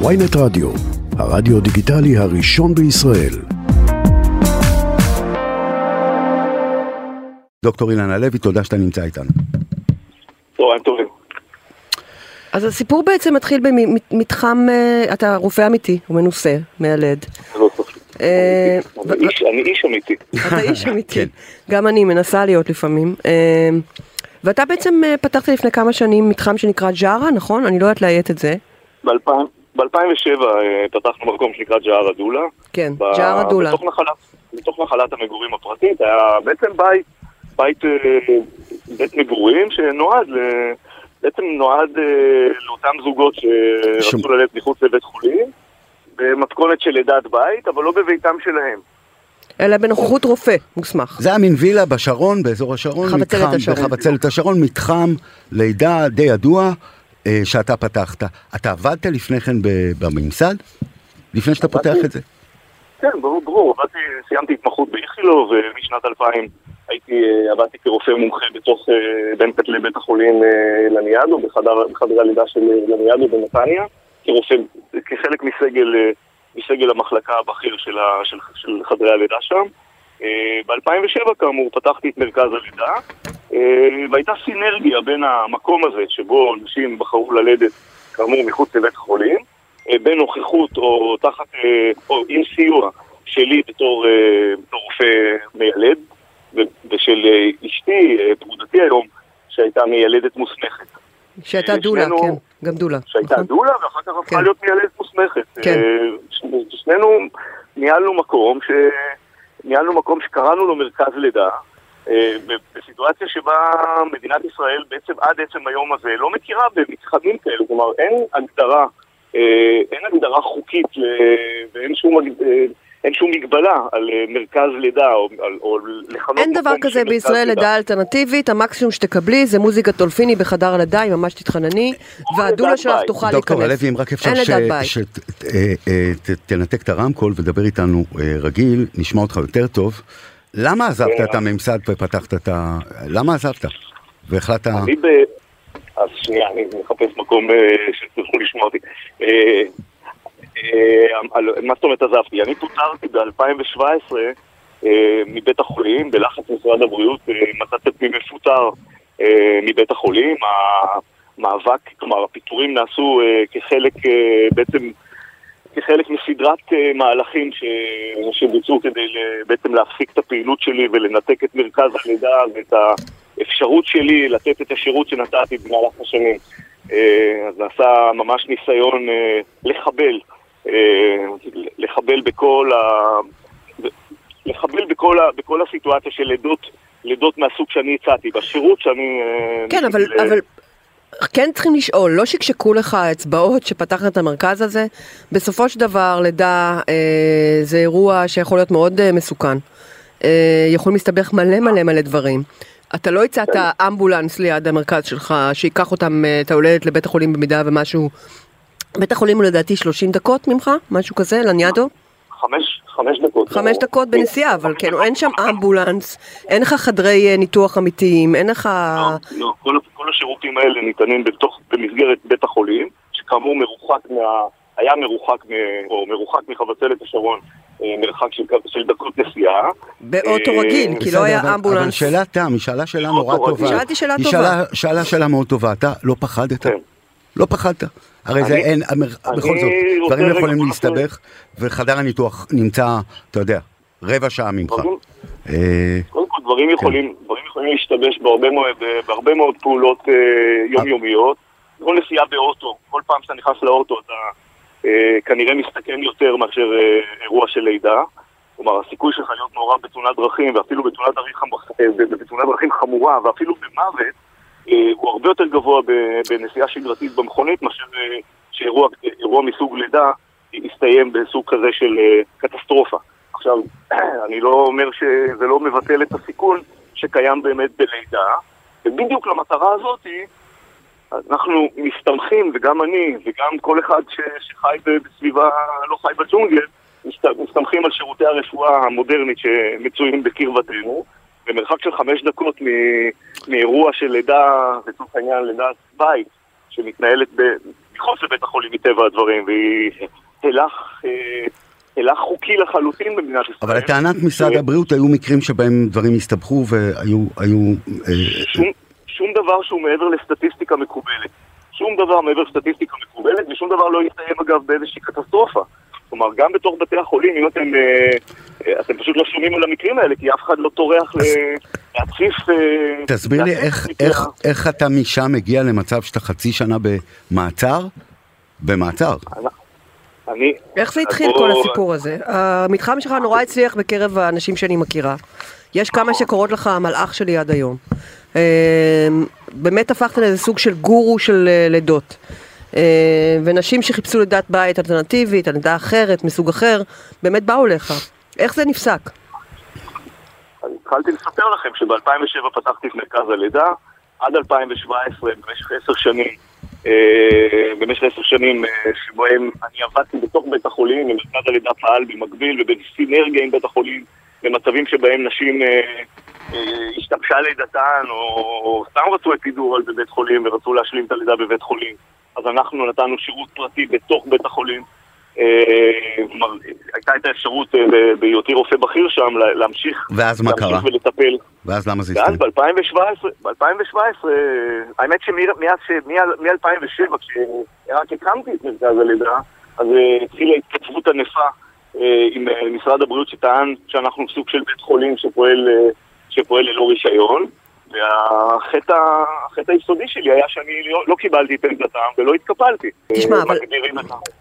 ויינט רדיו, הרדיו דיגיטלי הראשון בישראל. דוקטור אילן הלוי, תודה שאתה נמצא איתנו. צהריים טובים. אז הסיפור בעצם מתחיל במתחם, אה, אתה רופא אמיתי, הוא מנוסה, מיילד. לא. אה, אני איש- אמיתי. אתה איש אמיתי, גם אני מנסה להיות לפעמים. אה, ואתה בעצם פתחת לפני כמה שנים מתחם שנקרא ג'ארה, נכון? אני לא יודעת לאיית את זה. ב-2007 פתחנו מקום שנקרא ג'ער הדולה. כן, ב- ג'ער הדולה. בתוך נחלת, בתוך נחלת המגורים הפרטית, היה בעצם בית, בית, אה, בית מגורים שנועד, ל- בעצם נועד אה, לאותם זוגות שרצו שום- ללדת מחוץ לבית חולים, במתכונת של לידת בית, אבל לא בביתם שלהם. אלא בנוכחות רופא מוסמך. זה היה מין וילה בשרון, באזור השרון, חבצלת מתחם- השרון. בחבצלת השרון, מתחם לידה די ידוע אה, שאתה פתחת. אתה עבדת לפני כן בממסד? לפני שאתה פותח. את זה? כן, ברור, ברור. עבדתי, סיימתי התמחות באיכילוב, ומשנת 2000 הייתי, אה, עבדתי כרופא מומחה בתוך, אה, בין כתלי בית החולים אה, לניאדו, בחדר, בחדר הלידה של אה, לניאדו בנתניה, כרופא, כחלק מסגל, אה, מסגל המחלקה הבכיר של, ה, של, של חדרי הלידה שם. ב-2007 כאמור פתחתי את מרכז הלידה, אה, והייתה סינרגיה בין המקום הזה שבו נשים בחרו ללדת כאמור מחוץ לבית חולים, אה, בנוכחות או תחת, אה, או עם סיוע שלי בתור, אה, בתור רופא מיילד, ושל אה, אשתי, אה, פרודתי היום, שהייתה מיילדת מוסמכת. שהייתה אה, דולה, כן, גם דולה. שהייתה נכון? דולה ואחר כך הפכה כן. להיות מיילדת מוסמכת. כן. אה, שנינו ניהלנו מקום, ש... ניהלנו מקום שקראנו לו מרכז לידה, אה, בסיטואציה שבה מדינת ישראל בעצם עד עצם היום הזה לא מכירה במתחמים כאלו, כלומר אין הגדרה, אה, אין הגדרה חוקית. ואין שום, אה, אין שום מגבלה על אה, מרכז לידה או, על- או לכנות אין דבר כזה בישראל לידה אלטרנטיבית, המקסימום שתקבלי זה מוזיקה טולפיני בחדר הלידה, אם ממש תתחנני, והדולה שלך. תוכל דוקטור להיכנס. הלוי, אם רק אפשר. שתנתק את הרמקול ודבר איתנו אה, רגיל, נשמע אותך יותר טוב. למה עזבת כן. את הממסד ופתחת את ה... למה עזבת? והחלטת... אני ב... אז שנייה, אני מחפש מקום אה, שתוכלו לשמוע אותי. אה, אה, מה זאת אומרת עזבתי? אני פוטרתי ב-2017 אה, מבית החולים, בלחץ משרד הבריאות, אה, מצאתי את עצמי מפוטר אה, מבית החולים. המאבק, כלומר הפיטורים נעשו אה, כחלק אה, בעצם כחלק מסדרת אה, מהלכים ש... שבוצעו כדי. בעצם להפסיק את הפעילות שלי ולנתק את מרכז הלידה ואת האפשרות שלי לתת את השירות שנתתי במהלך השנים. אה, אז נעשה ממש ניסיון אה, לחבל, לחבל בכל ה... לחבל בכל, ה... בכל הסיטואציה של לידות, לידות מהסוג שאני הצעתי, בשירות שאני... כן, אבל, ל- אבל כן צריכים לשאול, לא שקשקו לך האצבעות שפתחת את המרכז הזה? בסופו של דבר, לידה אה, זה אירוע שיכול להיות מאוד אה, מסוכן. אה, יכול להסתבך מלא מלא מלא דברים. אתה לא הצעת אמבולנס ליד המרכז שלך, שייקח אותם, אה, את היולדת לבית החולים במידה ומשהו... בית החולים הוא לדעתי 30 דקות ממך? משהו כזה? לניאדו? חמש, חמש דקות. חמש דקות בנסיעה, אבל כן, אין שם אמבולנס, אין לך חדרי אה, ניתוח אמיתיים, אין לך... לא, לא, כל, כל השירותים האלה ניתנים בתוך, במסגרת בית החולים, שכאמור מרוחק מה... היה מרוחק, מ, או מרוחק מחבצלת השרון, אה, מרחק של, של דקות נסיעה. באוטו אה, רגיל, כי לא היה אבל- אבל אמבולנס. שאלת תם, היא שאלה שאלה נורא טובה. שאלתי שאלה היא טובה. שאלה- שאלה שאלה מאוד טובה. אתה לא פחדת? כן. לא פחדת. הרי זה אין, אני בכל זאת, דברים יכולים להסתבך, וחדר הניתוח נמצא, אתה יודע, רבע שעה ממך. דברים- אה, קודם כל דברים כן. יכולים, דברים יכולים להשתבש בהרבה מאוד, פעולות אה, יומיומיות. כל נסיעה באוטו, כל פעם שאתה נכנס לאוטו אתה אה, כנראה מסתכן יותר מאשר אה, אירוע של לידה. כלומר, הסיכוי שלך להיות מעורב בתאונת דרכים, ואפילו בתאונת דרכים, אה, חמורה, ואפילו במוות, אה, הוא הרבה יותר גבוה בנסיעה שגרתית במכונית, מאשר אה, שאירוע אירוע מסוג לידה יסתיים בסוג כזה של אה, קטסטרופה. עכשיו, אני לא אומר שזה לא מבטל את הסיכון שקיים באמת בלידה, ובדיוק למטרה הזאתי אנחנו מסתמכים, וגם אני, וגם כל אחד ש, שחי בסביבה, לא חי בג'ונגל, מסת, מסתמכים על שירותי הרפואה המודרנית שמצויים בקרבתנו, במרחק של חמש דקות מאירוע של לידה, לצורך העניין לידת בית, שמתנהלת מחוץ לבית החולים מטבע הדברים, והיא הילך, אה, הילך חוקי לחלוטין במדינת ישראל. אבל לטענת משרד הבריאות היו מקרים שבהם דברים הסתבכו והיו... היו, אה, שום, שום דבר שהוא מעבר לסטטיסטיקה מקובלת. שום דבר מעבר לסטטיסטיקה מקובלת, ושום דבר לא יסתיים אגב באיזושהי קטסטרופה. כלומר, גם בתוך בתי החולים, אם אתם, אה, אה, אתם פשוט לא שומעים על המקרים האלה, כי אף אחד לא טורח ל- להציף... אה, תסביר לי איך, מקרה. איך, איך אתה משם מגיע למצב שאתה חצי שנה במעצר? במעצר. אני... איך זה התחיל בוא- כל הסיפור הזה? המתחם שלך נורא הצליח בקרב האנשים שאני מכירה. יש כמה שקוראות לך המלאך שלי עד היום. אה, באמת הפכת לאיזה סוג של גורו של לידות. אה, ונשים שחיפשו לידת בית אלטרנטיבית, על לידה אחרת, מסוג אחר, באמת באו אליך. איך זה נפסק? אז התחלתי לספר לכם שב-2007 פתחתי את מרכז הלידה, עד 2017, במשך עשר שנים, אה, במשך עשר שנים אה, שבהם אני עבדתי בתוך בית החולים, ומרכז הלידה פעל במקביל ובסינרגיה עם בית החולים, במצבים שבהם נשים השתבשה לידתן, או, סתם רצו אפידורל בבית חולים ורצו להשלים את הלידה בבית חולים. אז אנחנו נתנו שירות פרטי בתוך בית החולים. אה, הייתה את האפשרות אה, בהיותי רופא בכיר שם לה- להמשיך, ואז מה קרה? ולטפל. ואז למה זה ואז הסתיים? ב-2017, ב-2017, האמת שמ-2007, כשרק הקמתי את מרכז הלידה, אז אה, התחילה התכתבות ענפה עם משרד הבריאות שטען שאנחנו סוג של בית חולים שפועל, שפועל ללא רישיון. והחטא היסודי שלי היה שאני לא, לא קיבלתי את עמדתם ולא התקפלתי. תשמע, אבל-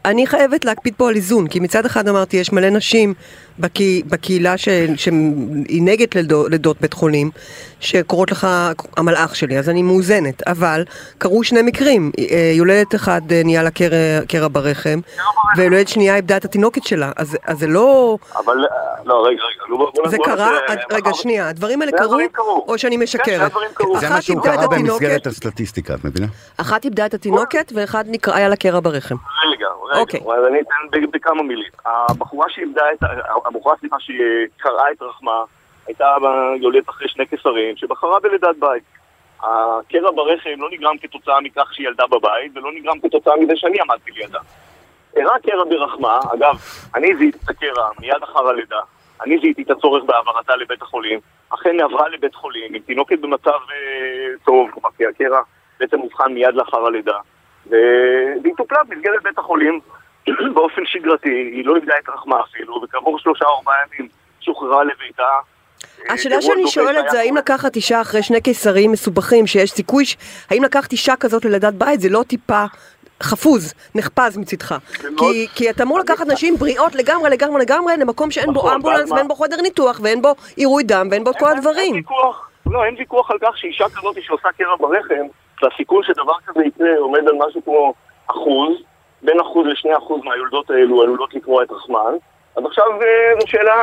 אני חייבת להקפיד פה על איזון, כי מצד אחד אמרתי, יש מלא נשים בקי, בקהילה ש, שהיא נגד לידו, לידות בית חולים, שקוראות לך המלאך שלי, אז אני מאוזנת, אבל קרו שני מקרים, אה, יולדת אחד אה, נהיה לה קרע, קרע ברחם, ויולדת שנייה איבדה את התינוקת שלה, אז, אז זה לא... אבל, אה, לא, רגע, רגע, בוא, בוא, זה בוא קרה? רגע, שנייה, הדברים האלה קרו. או שאני כן, משקרת? זה מה אחת שהוא התינוקת, במסגרת הסטטיסטיקה, את מבינה? אחת איבדה את התינוקת, ואחד נקרא, היה לה קרע ברחם. רגע, אוקיי. אז אני אתן בכמה מילים. הבחורה שאיבדה את, הבחורה סליחה שקרעה את רחמה, הייתה יולדת אחרי שני קיסרים, שבחרה בלידת בית. הקרע ברחם לא נגרם כתוצאה מכך שהיא ילדה בבית, ולא נגרם כתוצאה מזה שאני עמדתי לידה. אירע קרע ברחמה, אגב, אני זיהיתי את הקרע מיד אחר הלידה, אני זיהיתי את הצורך בהעברתה לבית החולים, אכן עברה לבית חולים, עם תינוקת במצב אה, טוב, כלומר כי הקרע בעצם אובחן מיד לאחר הלידה, והיא טופלה במסגרת בית החולים באופן שגרתי, היא לא איבדה את רחמה אפילו, וכעבור שלושה ארבעה ימים שוחררה לביתה. השאלה אירוע שאני שואלת זה האם לקחת אישה אחרי שני קיסרים מסובכים שיש סיכוי, ש- האם לקחת אישה כזאת ללידת בית זה לא טיפה חפוז, נחפז מצידך. כי, כי אתה אמור לקחת נשים בריאות לגמרי לגמרי לגמרי למקום שאין בו נכון, אמבולנס? ואין בו חדר ניתוח ואין בו עירוי דם ואין בו את כל הדברים. לא, אין ויכוח על כך שאישה כזאת שעושה קרע ברחם, והסיכון שדבר כזה יקרה עומד על משהו כמו אחוז, בין אחוז לשני אחוז מהיולדות האלו עלולות לקרוע את רחמן. אז עכשיו אה, זו שאלה...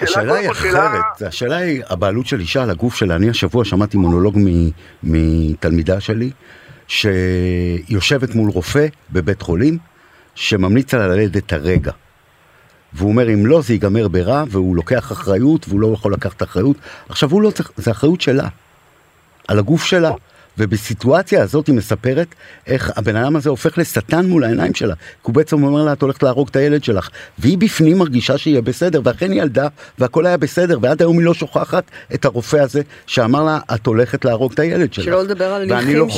השאלה היא אחרת, השאלה היא הבעלות של אישה על הגוף שלה. אני השבוע שמעתי מונולוג מתלמידה שלי, שיושבת מול רופא בבית חולים, שממליץ לה ללדת הרגע. והוא אומר, אם לא, זה ייגמר ברע, והוא לוקח אחריות, והוא לא יכול לקחת אחריות. עכשיו, הוא לא צריך, זה אחריות שלה, על הגוף שלה. ובסיטואציה הזאת היא מספרת איך הבן אדם הזה הופך לשטן מול העיניים שלה. כי הוא בעצם אומר לה, את הולכת להרוג את הילד שלך. והיא בפנים מרגישה שיהיה בסדר, ואכן היא ילדה, והכל היה בסדר, ועד היום היא לא שוכחת את הרופא הזה שאמר לה, את הולכת להרוג את הילד שלך. שלא לדבר על לא זה.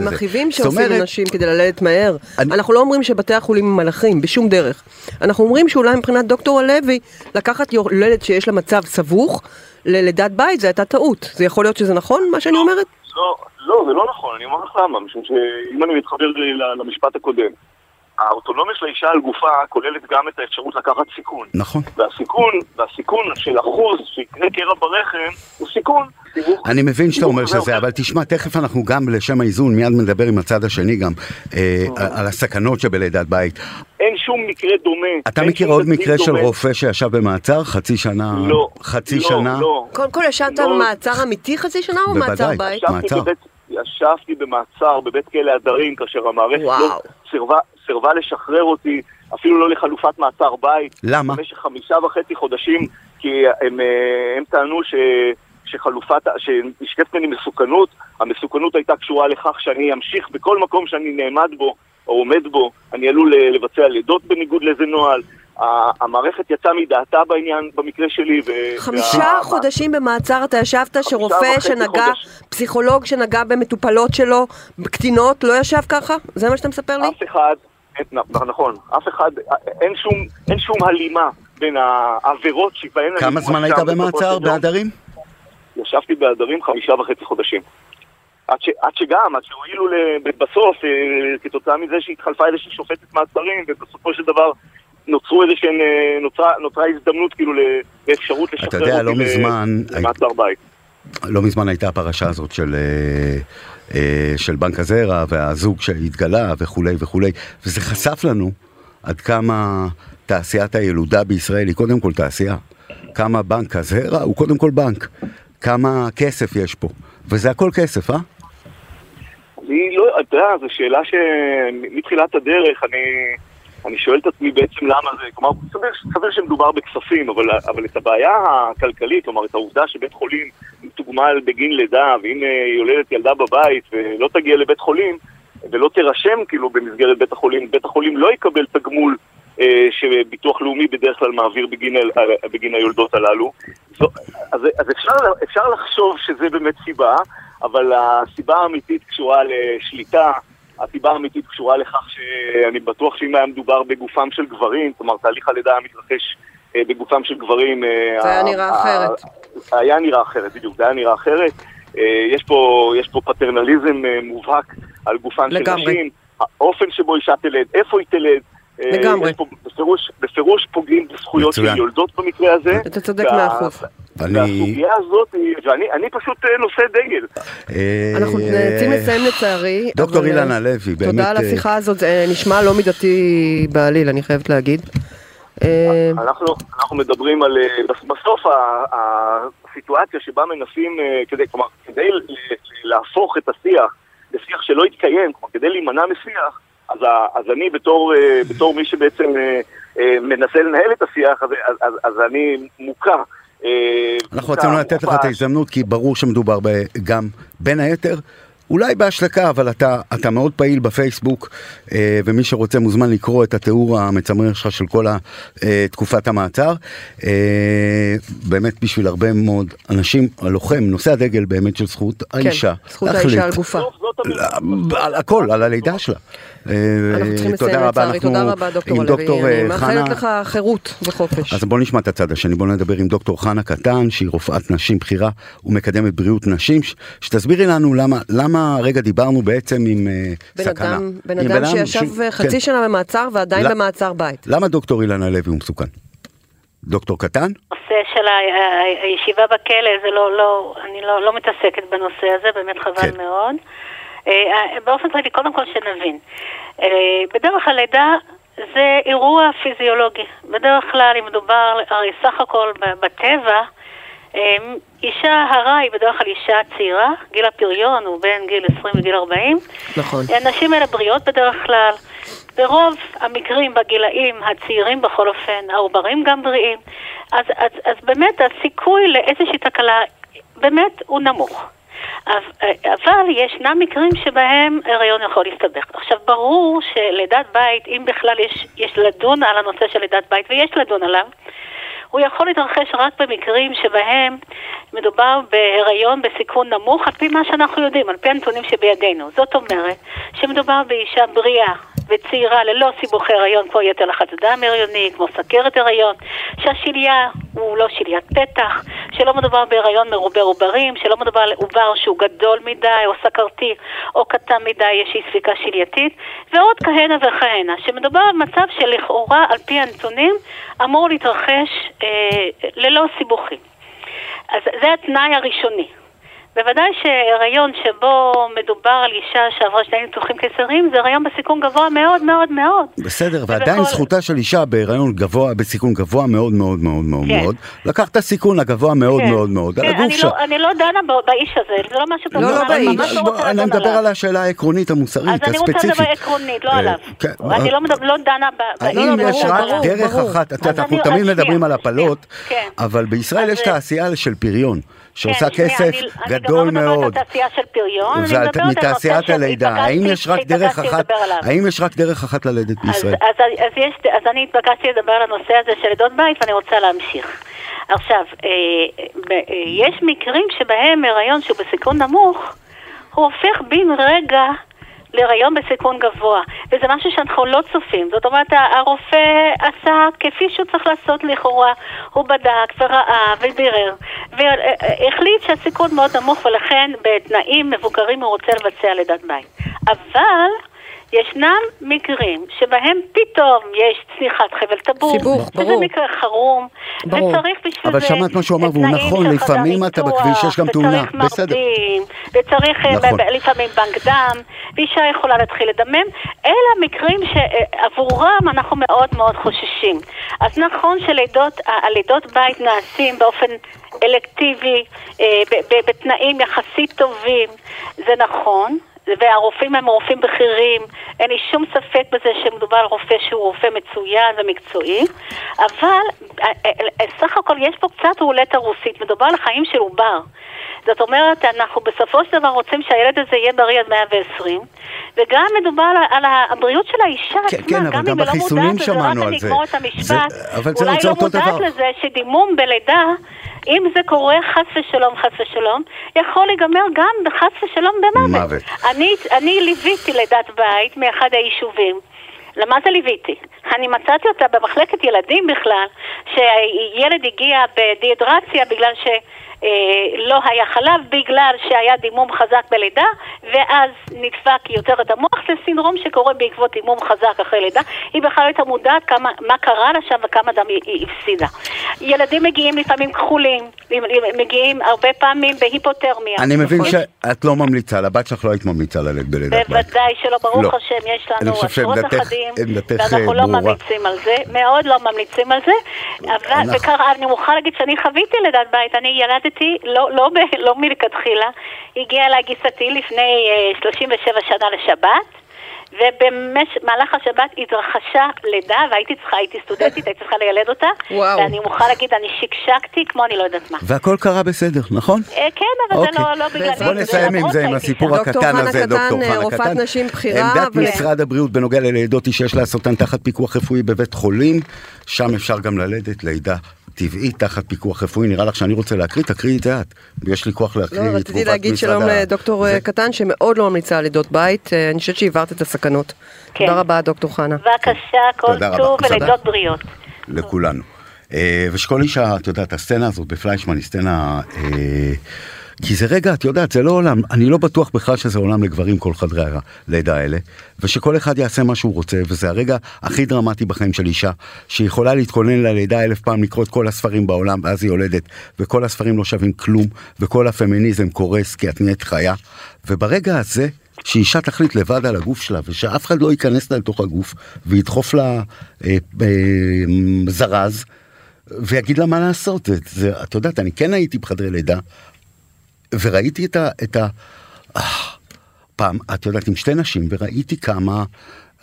שמכאיבים שעושים אומרת, לנשים כדי ללדת מהר. אני- אנחנו לא אומרים שבתי החולים הם מלאכים, בשום דרך. אנחנו אומרים שאולי מבחינת דוקטור הלוי, לקחת יולדת שיש לה מצב סבוך ללידת בית, זה הייתה טעות. זה יכול להיות שזה נכון, מה שאני אומרת? לא, לא, זה לא נכון, אני אומר לך למה, משום שאם אני מתחבר למשפט הקודם, האוטונומיה של האישה על גופה כוללת גם את האפשרות לקחת סיכון. נכון. והסיכון, והסיכון של אחוז שיקרה קרע ברחם הוא סיכון. אני מבין שאתה אומר שזה, אחר. אבל תשמע, תכף אנחנו גם לשם האיזון, מיד נדבר עם הצד השני גם, אה, על הסכנות שבלידת בית. אין שום מקרה דומה. אתה מכיר עוד מקרה של. רופא שישב במעצר חצי שנה? לא. חצי לא, שנה? לא. קודם כל ישבת לא. במעצר אמיתי חצי שנה או בוודאי. מעצר בית? ישבתי מעצר. בבית, ישבתי במעצר בבית כלא הדרים כאשר המערכת. לא סירבה, סירבה לשחרר אותי אפילו לא לחלופת מעצר בית. למה? במשך חמישה וחצי חודשים כי הם, אה, הם טענו ש, שחלופת, שנשקפת ממני מסוכנות, המסוכנות הייתה קשורה לכך שאני אמשיך בכל מקום שאני נעמד בו או עומד בו, אני עלול אה, לבצע לידות בניגוד לאיזה נוהל. המערכת יצאה מדעתה בעניין, במקרה שלי. ו- חמישה וה- חודשים במעצר אתה ישבת שרופא שנגע, חודש. פסיכולוג שנגע במטופלות שלו, קטינות, לא ישב ככה? זה מה שאתה מספר לי? אף אחד, נכון, אף אחד, אין שום, אין שום הלימה בין העבירות שבהן... כמה זמן היית במעצר. בהדרים? ישבתי בהדרים חמישה וחצי חודשים. עד, ש, עד שגם, עד שהואילו ל- בסוף, אה, כתוצאה מזה שהתחלפה איזושהי שופטת מעצרים, ובסופו של דבר נוצרו איזשהן, אה, נוצרה, נוצרה הזדמנות כאילו לאפשרות לשחרר אותי לא למעצר בית. לא מזמן הייתה הפרשה הזאת של, אה, של בנק הזרע והזוג שהתגלה וכולי וכולי, וזה חשף לנו עד כמה תעשיית הילודה בישראל היא קודם כל תעשייה. כמה בנק הזרע הוא קודם כל בנק. כמה כסף יש פה. וזה הכל כסף, אה? אני לא, יודע, זו שאלה שמתחילת הדרך אני, אני שואל את עצמי בעצם למה זה, כלומר, סביר, סביר שמדובר בכספים, אבל, אבל את הבעיה הכלכלית, כלומר, את העובדה שבית חולים מתוגמל בגין לידה, ואם אה, יולדת ילדה בבית ולא תגיע לבית חולים, ולא תירשם כאילו במסגרת בית החולים, בית החולים לא יקבל תגמול אה, שביטוח לאומי בדרך כלל מעביר בגין, ה- בגין היולדות הללו. זו, אז, אז אפשר, אפשר לחשוב שזה באמת סיבה, אבל הסיבה האמיתית קשורה לשליטה, הסיבה האמיתית קשורה לכך שאני בטוח שאם היה מדובר בגופם של גברים, כלומר תהליך הלידה היה מתרחש אה, בגופם של גברים... אה, זה היה נראה אחרת. היה נראה אחרת, בדיוק, זה היה נראה אחרת. אה, יש פה, יש פה פטרנליזם מובהק על גופן של לגמרי. נשים, האופן שבו אישה תלד, איפה היא תלד. לגמרי. יש פה בפירוש, בפירוש פוגעים בזכויות של. יולדות במקרה הזה. אתה צודק מאה אחוז. אני- והסוגיה הזאת, ואני אני פשוט אה, נושא דגל. אה, אנחנו נאלצים לסיים לצערי. דוקטור אה, הלוי, באמת... תודה על השיחה הזאת, זה נשמע לא מידתי בעליל, אני חייבת להגיד. אנחנו, אנחנו מדברים על, בס- בסוף הסיטואציה שבה מנסים, כדי, כלומר, כדי להפוך את השיח לשיח שלא יתקיים, כלומר, כדי להימנע משיח, אז, אז אני בתור, בתור מי שבעצם מנסה לנהל את השיח, אז, אז, אז, אז אני מוכה. אה, אנחנו רצינו לתת לך את. ההזדמנות, כי ברור שמדובר ב- גם, בין היתר, אולי בהשלכה, אבל אתה, אתה מאוד פעיל בפייסבוק, אה, ומי שרוצה מוזמן לקרוא את התיאור המצמרר שלך של כל ה, אה, תקופת המעצר. אה, באמת בשביל הרבה מאוד אנשים, הלוחם, נושא הדגל באמת של זכות האישה. כן, זכות להחליט. האישה על גופה. על הכל, על הלידה שלה. אה, אנחנו צריכים תודה לסיים רבה, לצערי, אנחנו תודה רבה דוקטור עם דוקטור אני אה, חנה. מאחלת לך חירות וחופש. אז בוא נשמע את הצד השני, בוא נדבר עם דוקטור חנה קטן, שהיא רופאת נשים בכירה ומקדמת בריאות נשים, שתסבירי לנו למה, למה רגע דיברנו בעצם עם אה, בן סכנה. אדם, בן אדם שישב חצי כן. שנה במעצר ועדיין במעצר בית. למה דוקטור אילן הלוי הוא מסוכן? דוקטור קטן? הנושא של הישיבה בכלא, זה לא, לא, אני לא, לא מתעסקת בנושא הזה, באמת חבל כן. מאוד. אה, באופן כללי, קודם כל שנבין. אה, בדרך הלידה זה אירוע פיזיולוגי. בדרך כלל, אם מדובר, הרי סך הכל בטבע, אה, אישה הרה היא בדרך כלל אישה צעירה, גיל הפריון הוא בין גיל 20 לגיל 40. נכון. הנשים האלה בריאות בדרך כלל. ברוב המקרים בגילאים הצעירים בכל אופן, העוברים גם בריאים. אז, אז, אז באמת הסיכוי לאיזושהי תקלה באמת הוא נמוך. אבל ישנם מקרים שבהם הריון יכול להסתבך. עכשיו, ברור שלידת בית, אם בכלל יש, יש לדון על הנושא של לידת בית, ויש לדון עליו, הוא יכול להתרחש רק במקרים שבהם מדובר בהיריון בסיכון נמוך, על פי מה שאנחנו יודעים, על פי הנתונים שבידינו. זאת אומרת, שמדובר באישה בריאה וצעירה ללא סיבוכי הריון כמו יתר לחץ דם הריוני, כמו סכרת הריון, שהשליה הוא לא שליית פתח, שלא מדובר בהיריון מרובה עוברים, שלא מדובר על עובר שהוא גדול מדי או סכרתי או קטן מדי, יש אי ספיקה שלייתית, ועוד כהנה וכהנה, שמדובר על מצב שלכאורה על פי הנתונים אמור להתרחש אה, ללא סיבוכים. אז זה התנאי הראשוני. בוודאי שהריון שבו מדובר על אישה שעברה שני ניתוחים קיסריים זה הריון בסיכון גבוה מאוד מאוד מאוד. בסדר, ועדיין ובכל- זכותה של אישה בהיריון גבוה, בסיכון גבוה מאוד מאוד מאוד מאוד כן. מאוד, לקח את הסיכון הגבוה מאוד כן. מאוד מאוד, על כן, הגוף אני שלה. לא, אני לא דנה ב- באיש הזה, זה לא משהו לא, לא פרסונלי, באיש. לא רוצה אני מדבר עליו. על השאלה העקרונית המוסרית, אז אני רוצה הספציפית. לדבר עקרונית, לא אה, עליו. כן, אני לא מדבר- לא דנה ב-. האם לא, יש ברור, רק דרך. אחת, את יודעת, אנחנו תמיד מדברים על הפלות, שנייה, כן. אבל בישראל יש תעשייה של פריון, שעושה שנייה, כסף אני- אני גם גדול אני גם לא מדברת מאוד. על תעשייה של פריון, אני מדברת על נושא הלידה, האם יש רק דרך אחת, לדבר עליו. האם יש רק דרך אחת ללדת בישראל? אז, אז, יש, אז אני התבקשתי לדבר על הנושא הזה של לידות בית ואני רוצה להמשיך. עכשיו, אה, אה, יש מקרים שבהם הריון שהוא בסיכון נמוך, הוא הופך בן רגע להיריון בסיכון גבוה, וזה משהו שאנחנו לא צופים. זאת אומרת, הרופא עשה כפי שהוא צריך לעשות לכאורה, הוא בדק וראה ובירר, והחליט שהסיכון מאוד נמוך ולכן בתנאים מבוקרים הוא רוצה לבצע לידת בית. אבל ישנם מקרים שבהם פתאום יש צניחת חבל טבור, סיבוך, שזה ברור. מקרה חירום, ברור. וצריך בשביל אבל זה שמעת מה שהוא אמר, והוא נכון, לפעמים אתה בכביש, יש גם תאונה, בסדר. מרדים, וצריך אה, נכון. לפעמים בנק דם, ואישה יכולה להתחיל לדמם, אלה מקרים שעבורם אנחנו מאוד מאוד חוששים. אז נכון שלידות, בית נעשים באופן אלקטיבי, אה, בתנאים יחסית טובים, זה נכון. והרופאים הם רופאים בכירים, אין לי שום ספק בזה שמדובר על רופא שהוא רופא מצוין ומקצועי, אבל אה, אה, אה, סך הכל יש פה קצת רולטה רוסית, מדובר על חיים של עובר. זאת אומרת, אנחנו בסופו של דבר רוצים שהילד הזה יהיה בריא עד 120, וגם מדובר על, הבריאות של האישה כן, עצמה, כן, גם אם היא לא מודעת לזה, רק אני. אגמור את המשפט, אבל זה אולי זה לא מודעת דבר. לזה שדימום בלידה, אם זה קורה חס ושלום, חס ושלום, יכול להיגמר גם בחס ושלום במוות. מוות. אני, אני ליוויתי לידת בית מאחד היישובים. למה זה ליוויתי? אני מצאתי אותה במחלקת ילדים בכלל, שילד הגיע בדיהידרציה בגלל שלא היה חלב, בגלל שהיה דימום חזק בלידה, ואז נדפק יותר את המוח, זה סינדרום שקורה בעקבות דימום חזק אחרי לידה. היא בכלל לא הייתה מודעת כמה, מה קרה לה שם וכמה דם היא, היא הפסידה. ילדים מגיעים לפעמים כחולים, מגיעים הרבה פעמים בהיפותרמיה. אני מבין נכון. שאת לא ממליצה, לבת שלך לא היית ממליצה ללדת בלידת בית. בוודאי שלא, ברוך לא. השם, יש לנו עשרות נכדים, עמדתך, ואנחנו אה, לא. ממליצים על זה, מאוד לא ממליצים על זה, אבל, וקרה, אני מוכרחה להגיד שאני חוויתי לידת בית, אני ילדתי, לא, לא, לא מלכתחילה, הגיעה אליי גיסתי לפני אה, 37 שנה לשבת, ובמהלך השבת התרחשה לידה, והייתי צריכה, הייתי סטודנטית, הייתי צריכה לילד אותה, וואו. ואני מוכרחה להגיד, אני שקשקתי כמו אני לא יודעת מה. והכל קרה בסדר, נכון? אה, כן, אבל זה אוקיי. לא, לא בגללי. בוא זה נסיים עם זה, עם הסיפור הקטן חנה הזה, קטן, דוקטור אה, חנה רופאת קטן. נשים בכירה, עמדת ו- משרד הבריאות בנוגע ללידות היא שיש לעשותן תחת פיקוח רפואי בבית חולים, שם אפשר גם ללדת לידה טבעית תחת פיקוח רפואי. נראה לך שאני רוצה להקריא? תקריאי את זה את. יש לי כוח להקריא לא, את רציתי להגיד שלום לדוקטור זה. אה, קטן שמאוד לא ממליצה על לידות בית, אה, אני חושבת שהבהרת את הסכנות. כן. תודה רבה דוקטור חנה. בבקשה, כל. טוב. ולידות בריאות. לכולנו. אה, ושכל אישה, את יודעת, הסצנה הזאת בפליישמן היא סצנה... אה, כי זה רגע, את יודעת, זה לא עולם, אני לא בטוח בכלל שזה עולם לגברים כל חדרי הלידה האלה, ושכל אחד יעשה מה שהוא רוצה, וזה הרגע הכי דרמטי בחיים של אישה, שיכולה להתכונן ללידה אלף פעם, לקרוא את כל הספרים בעולם, ואז היא יולדת, וכל הספרים לא שווים כלום, וכל הפמיניזם קורס כי את נהיית חיה, וברגע הזה, שאישה תחליט לבד על הגוף שלה, ושאף אחד לא ייכנס לה לתוך הגוף, וידחוף לה אה, אה, זרז, ויגיד לה מה לעשות. את יודעת, אני כן הייתי בחדרי לידה, וראיתי את ה... את ה אה, פעם, את יודעת, עם שתי נשים, וראיתי כמה...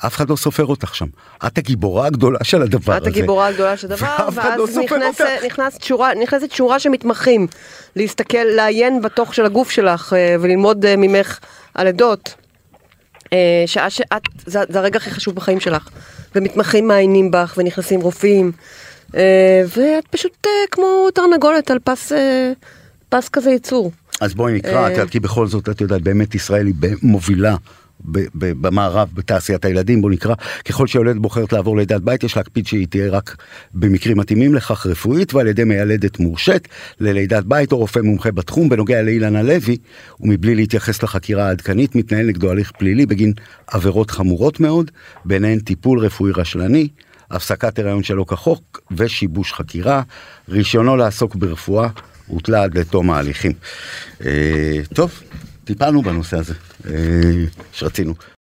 אף אחד לא סופר אותך שם. את הגיבורה הגדולה של הדבר הזה. את הגיבורה הגדולה של הדבר, ואף אחד לא ואז סופר נכנס-. נכנס שורה- נכנסת שורה של מתמחים להסתכל, לעיין בתוך של הגוף שלך אה, וללמוד אה, ממך על עדות. שעה שאת, זה, זה הרגע הכי חשוב בחיים שלך. ומתמחים מעיינים בך ונכנסים רופאים. ואת פשוט כמו תרנגולת על פס, פס כזה ייצור. אז בואי נקרא, אה, את יודעת, כי בכל זאת, את יודעת, באמת ישראל היא מובילה. במערב בתעשיית הילדים בוא נקרא. ככל שיולדת בוחרת לעבור לידת בית יש להקפיד שהיא תהיה רק במקרים מתאימים לכך רפואית ועל ידי מיילדת מורשית ללידת בית או רופא מומחה בתחום. בנוגע לאילן הלוי ומבלי להתייחס לחקירה העדכנית מתנהל נגדו הליך פלילי בגין עבירות חמורות מאוד ביניהן טיפול רפואי רשלני הפסקת הריון שלא כחוק ושיבוש חקירה. רישיונו לעסוק ברפואה הותלה עד לתום ההליכים. אה, טוב, טיפלנו בנושא הזה אה, שרצינו.